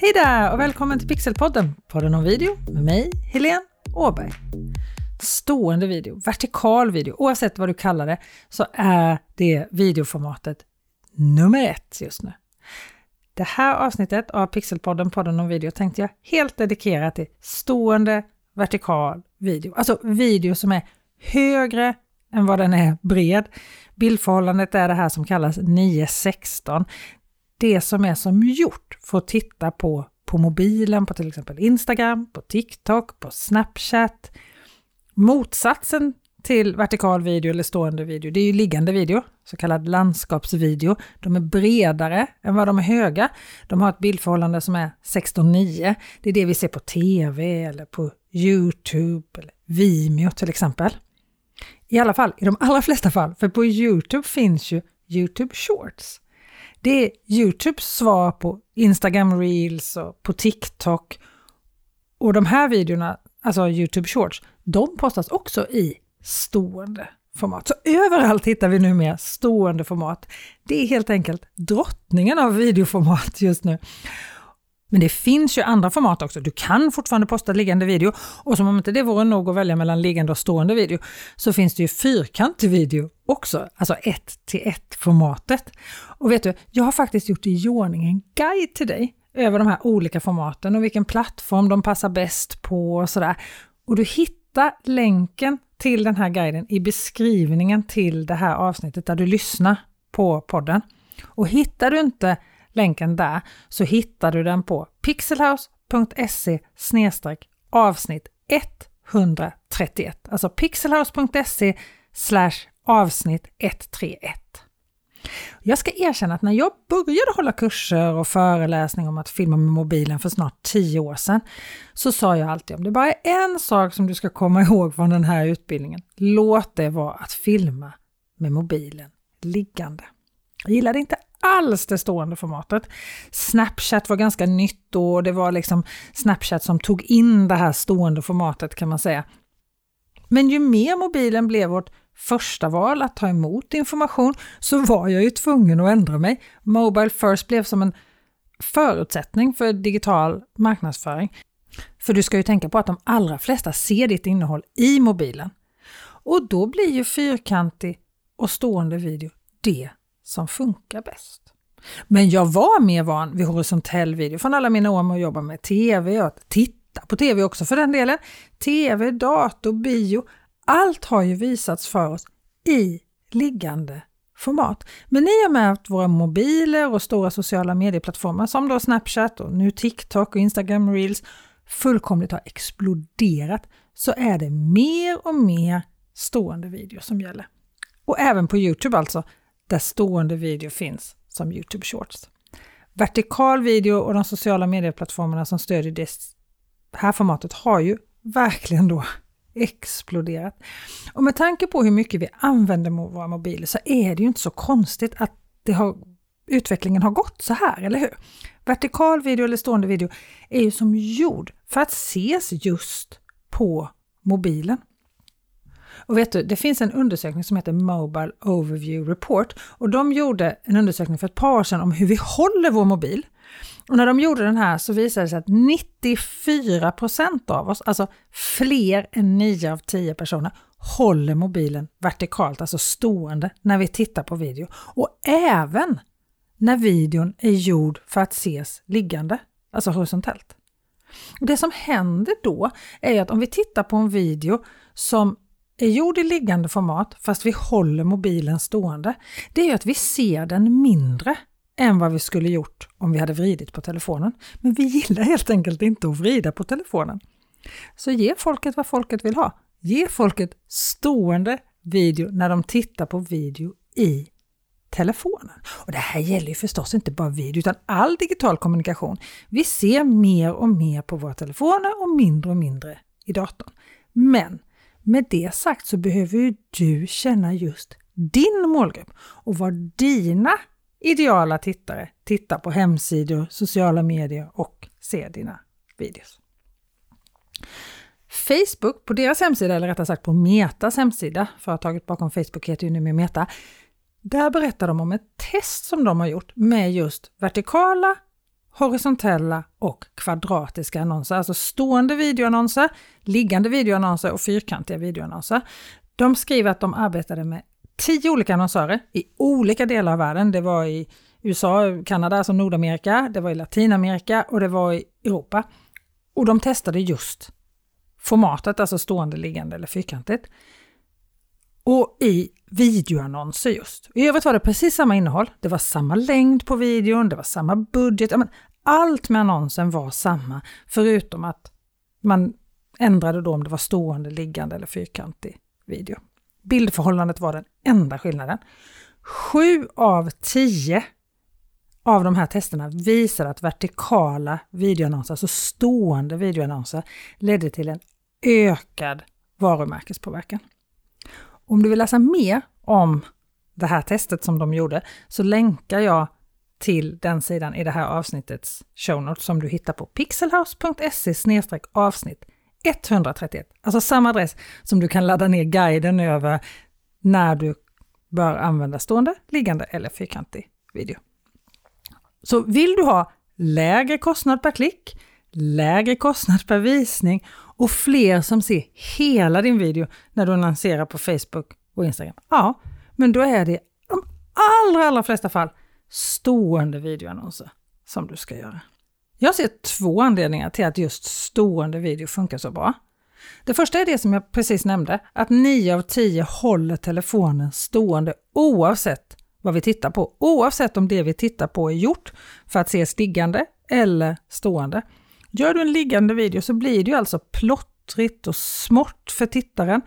Hej där och välkommen till Pixelpodden, podden om video med mig, Helene Åberg. Stående video, vertikal video, oavsett vad du kallar det, så är det videoformatet nummer ett just nu. Det här avsnittet av Pixelpodden, podden om video, tänkte jag helt dedikera till stående vertikal video. Alltså video som är högre än vad den är bred. Bildförhållandet är det här som kallas 916 det som är som gjort för att titta på på mobilen, på till exempel Instagram, på TikTok, på Snapchat. Motsatsen till vertikal video eller stående video, det är ju liggande video, så kallad landskapsvideo. De är bredare än vad de är höga. De har ett bildförhållande som är 16.9. Det är det vi ser på TV eller på Youtube eller Vimeo till exempel. I alla fall, i de allra flesta fall, för på Youtube finns ju Youtube Shorts. Det är Youtubes svar på Instagram Reels och på TikTok. Och de här videorna, alltså Youtube Shorts, de postas också i stående format. Så överallt hittar vi numera stående format. Det är helt enkelt drottningen av videoformat just nu. Men det finns ju andra format också. Du kan fortfarande posta liggande video och som om inte det vore nog att välja mellan liggande och stående video så finns det ju fyrkantig video också, alltså 1 till 1 formatet. Och vet du, jag har faktiskt gjort i ordning en guide till dig över de här olika formaten och vilken plattform de passar bäst på och sådär. Och du hittar länken till den här guiden i beskrivningen till det här avsnittet där du lyssnar på podden. Och hittar du inte länken där så hittar du den på pixelhouse.se avsnitt 131. Alltså pixelhouse.se avsnitt 131. Jag ska erkänna att när jag började hålla kurser och föreläsningar om att filma med mobilen för snart tio år sedan så sa jag alltid om det bara är en sak som du ska komma ihåg från den här utbildningen, låt det vara att filma med mobilen liggande. Jag gillade inte alls det stående formatet. Snapchat var ganska nytt då och det var liksom Snapchat som tog in det här stående formatet kan man säga. Men ju mer mobilen blev vårt första val att ta emot information så var jag ju tvungen att ändra mig. Mobile first blev som en förutsättning för digital marknadsföring. För du ska ju tänka på att de allra flesta ser ditt innehåll i mobilen. Och då blir ju fyrkantig och stående video det som funkar bäst. Men jag var mer van vid horisontell video från alla mina år med att jobba med TV och att titta på TV också för den delen. TV, dator, bio, allt har ju visats för oss i liggande format. Men i och med att våra mobiler och stora sociala medieplattformar som då Snapchat och nu TikTok och Instagram Reels fullkomligt har exploderat så är det mer och mer stående video som gäller. Och även på Youtube alltså, där stående video finns som Youtube Shorts. Vertikal video och de sociala medieplattformarna som stödjer det här formatet har ju verkligen då exploderat. Och med tanke på hur mycket vi använder våra mobiler så är det ju inte så konstigt att det har, utvecklingen har gått så här, eller hur? Vertikal video eller stående video är ju som gjord för att ses just på mobilen. Och vet du, det finns en undersökning som heter Mobile Overview Report och de gjorde en undersökning för ett par år sedan om hur vi håller vår mobil. Och när de gjorde den här så visade det sig att 94% av oss, alltså fler än 9 av 10 personer, håller mobilen vertikalt, alltså stående, när vi tittar på video. Och även när videon är gjord för att ses liggande, alltså horisontellt. Det som händer då är att om vi tittar på en video som är gjord i liggande format fast vi håller mobilen stående, det är att vi ser den mindre än vad vi skulle gjort om vi hade vridit på telefonen. Men vi gillar helt enkelt inte att vrida på telefonen. Så ge folket vad folket vill ha. Ge folket stående video när de tittar på video i telefonen. Och det här gäller ju förstås inte bara video utan all digital kommunikation. Vi ser mer och mer på våra telefoner och mindre och mindre i datorn. Men med det sagt så behöver ju du känna just din målgrupp och vad dina ideala tittare tittar på hemsidor, sociala medier och ser dina videos. Facebook, på deras hemsida, eller rättare sagt på Metas hemsida, företaget bakom Facebook heter ju numera Meta, där berättar de om ett test som de har gjort med just vertikala, horisontella och kvadratiska annonser, alltså stående videoannonser, liggande videoannonser och fyrkantiga videoannonser. De skriver att de arbetade med tio olika annonsörer i olika delar av världen. Det var i USA, Kanada, alltså Nordamerika, det var i Latinamerika och det var i Europa. Och de testade just formatet, alltså stående, liggande eller fyrkantigt. Och i videoannonser just. I övrigt var det precis samma innehåll. Det var samma längd på videon, det var samma budget. Allt med annonsen var samma, förutom att man ändrade då om det var stående, liggande eller fyrkantig video. Bildförhållandet var den enda skillnaden. Sju av tio av de här testerna visar att vertikala videoannonser, alltså stående videoannonser, ledde till en ökad varumärkespåverkan. Om du vill läsa mer om det här testet som de gjorde så länkar jag till den sidan i det här avsnittets show notes som du hittar på pixelhouse.se avsnitt 131. Alltså samma adress som du kan ladda ner guiden över när du bör använda stående, liggande eller fyrkantig video. Så vill du ha lägre kostnad per klick, lägre kostnad per visning och fler som ser hela din video när du lanserar på Facebook och Instagram. Ja, men då är det i de allra, allra flesta fall stående videoannonser som du ska göra. Jag ser två anledningar till att just stående video funkar så bra. Det första är det som jag precis nämnde, att 9 av 10 håller telefonen stående oavsett vad vi tittar på, oavsett om det vi tittar på är gjort för att ses liggande eller stående. Gör du en liggande video så blir det ju alltså plottrigt och smått för tittaren.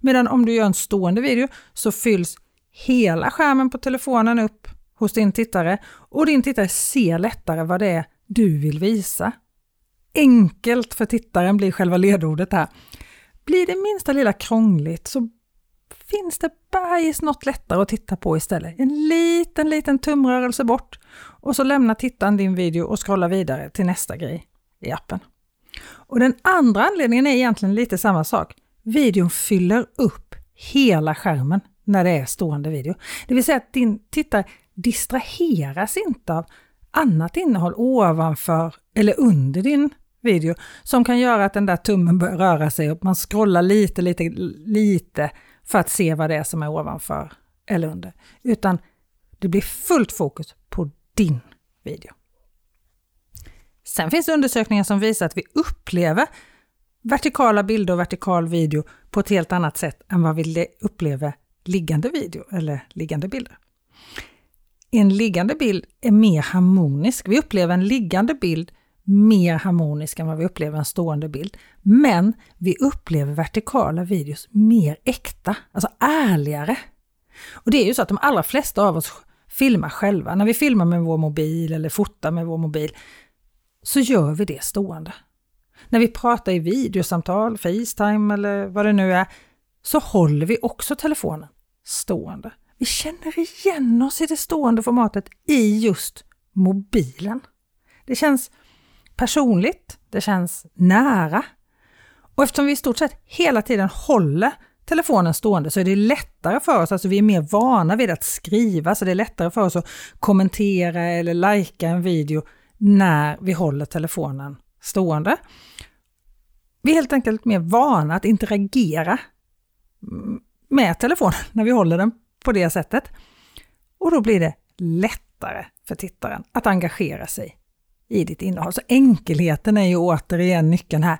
Medan om du gör en stående video så fylls hela skärmen på telefonen upp hos din tittare och din tittare ser lättare vad det är du vill visa. Enkelt för tittaren blir själva ledordet här. Blir det minsta lilla krångligt så finns det bajs något lättare att titta på istället. En liten, liten tumrörelse bort och så lämnar tittaren din video och scrollar vidare till nästa grej i appen. Och den andra anledningen är egentligen lite samma sak. Videon fyller upp hela skärmen när det är stående video. Det vill säga att din tittare distraheras inte av annat innehåll ovanför eller under din video som kan göra att den där tummen börjar röra sig och man scrollar lite, lite, lite för att se vad det är som är ovanför eller under. Utan det blir fullt fokus på din video. Sen finns det undersökningar som visar att vi upplever vertikala bilder och vertikal video på ett helt annat sätt än vad vi upplever liggande video eller liggande bilder. En liggande bild är mer harmonisk. Vi upplever en liggande bild mer harmonisk än vad vi upplever en stående bild. Men vi upplever vertikala videos mer äkta, alltså ärligare. Och det är ju så att de allra flesta av oss filmar själva. När vi filmar med vår mobil eller fotar med vår mobil så gör vi det stående. När vi pratar i videosamtal, Facetime eller vad det nu är, så håller vi också telefonen stående. Vi känner igen oss i det stående formatet i just mobilen. Det känns personligt, det känns nära. Och eftersom vi i stort sett hela tiden håller telefonen stående så är det lättare för oss, alltså vi är mer vana vid att skriva, så det är lättare för oss att kommentera eller lajka en video när vi håller telefonen stående. Vi är helt enkelt mer vana att interagera med telefonen när vi håller den på det sättet. Och då blir det lättare för tittaren att engagera sig i ditt innehåll. Så enkelheten är ju återigen nyckeln här.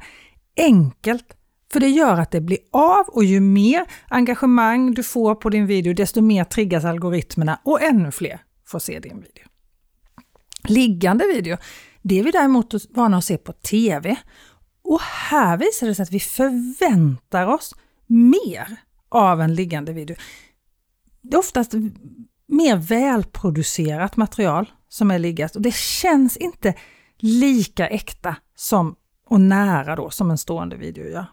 Enkelt, för det gör att det blir av och ju mer engagemang du får på din video, desto mer triggas algoritmerna och ännu fler får se din video. Liggande video, det är vi däremot vana att se på TV. Och här visar det sig att vi förväntar oss mer av en liggande video. Det är oftast mer välproducerat material som är liggat och det känns inte lika äkta som, och nära då som en stående video gör.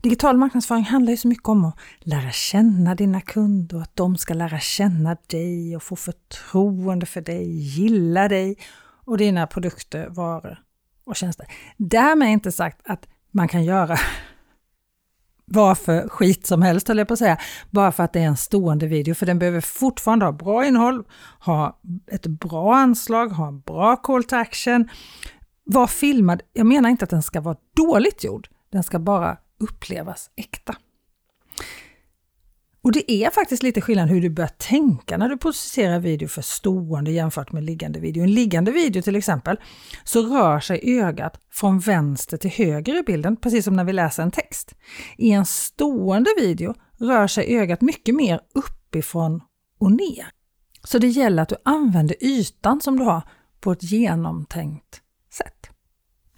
Digital marknadsföring handlar ju så mycket om att lära känna dina kunder och att de ska lära känna dig och få förtroende för dig, gilla dig och dina produkter, varor och tjänster. Därmed inte sagt att man kan göra vad för skit som helst höll jag på att säga, bara för att det är en stående video, för den behöver fortfarande ha bra innehåll, ha ett bra anslag, ha en bra call to action, vara filmad. Jag menar inte att den ska vara dåligt gjord, den ska bara upplevas äkta. Och det är faktiskt lite skillnad hur du börjar tänka när du producerar video för stående jämfört med liggande video. En liggande video till exempel, så rör sig ögat från vänster till höger i bilden, precis som när vi läser en text. I en stående video rör sig ögat mycket mer uppifrån och ner. Så det gäller att du använder ytan som du har på ett genomtänkt.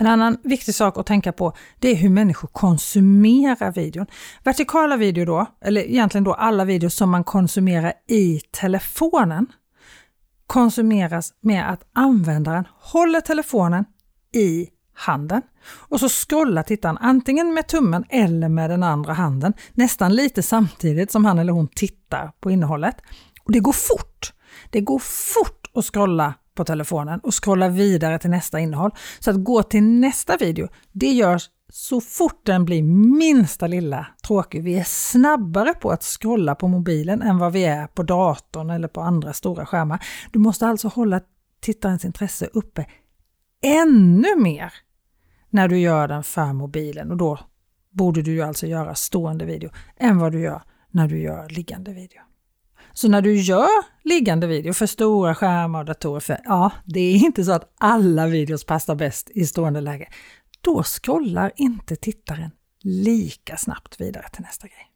En annan viktig sak att tänka på det är hur människor konsumerar videon. Vertikala video då, eller egentligen då alla videos som man konsumerar i telefonen, konsumeras med att användaren håller telefonen i handen och så scrollar tittaren antingen med tummen eller med den andra handen nästan lite samtidigt som han eller hon tittar på innehållet. Och Det går fort! Det går fort att scrolla på telefonen och scrolla vidare till nästa innehåll. Så att gå till nästa video, det görs så fort den blir minsta lilla tråkig. Vi är snabbare på att scrolla på mobilen än vad vi är på datorn eller på andra stora skärmar. Du måste alltså hålla tittarens intresse uppe ännu mer när du gör den för mobilen och då borde du alltså göra stående video än vad du gör när du gör liggande video. Så när du gör liggande video för stora skärmar och datorer, för ja, det är inte så att alla videos passar bäst i stående läge. Då scrollar inte tittaren lika snabbt vidare till nästa grej.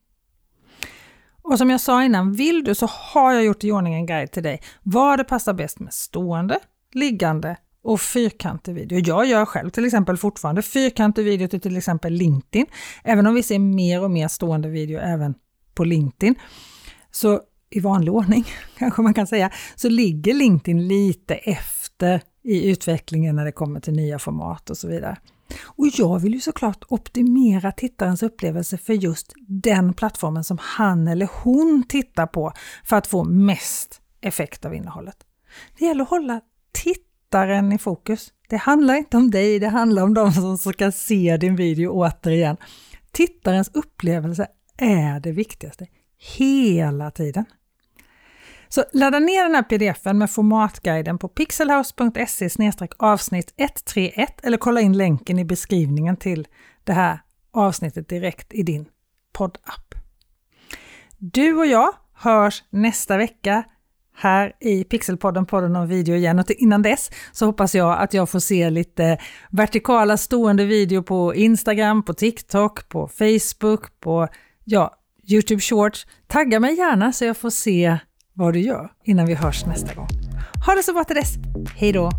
Och som jag sa innan, vill du så har jag gjort i ordning en guide till dig vad det passar bäst med stående, liggande och fyrkantig video. Jag gör själv till exempel fortfarande fyrkantig video till till exempel LinkedIn, även om vi ser mer och mer stående video även på LinkedIn. Så i vanlig ordning, kanske man kan säga, så ligger LinkedIn lite efter i utvecklingen när det kommer till nya format och så vidare. Och jag vill ju såklart optimera tittarens upplevelse för just den plattformen som han eller hon tittar på för att få mest effekt av innehållet. Det gäller att hålla tittaren i fokus. Det handlar inte om dig, det handlar om de som ska se din video återigen. Tittarens upplevelse är det viktigaste hela tiden. Så ladda ner den här pdfen med formatguiden på pixelhouse.se avsnitt 131 eller kolla in länken i beskrivningen till det här avsnittet direkt i din poddapp. Du och jag hörs nästa vecka här i Pixelpodden, podden om video igen. Och innan dess så hoppas jag att jag får se lite vertikala stående video på Instagram, på TikTok, på Facebook, på ja, Youtube Shorts. Tagga mig gärna så jag får se vad du gör innan vi hörs nästa gång. Ha det så bra till dess. Hej då!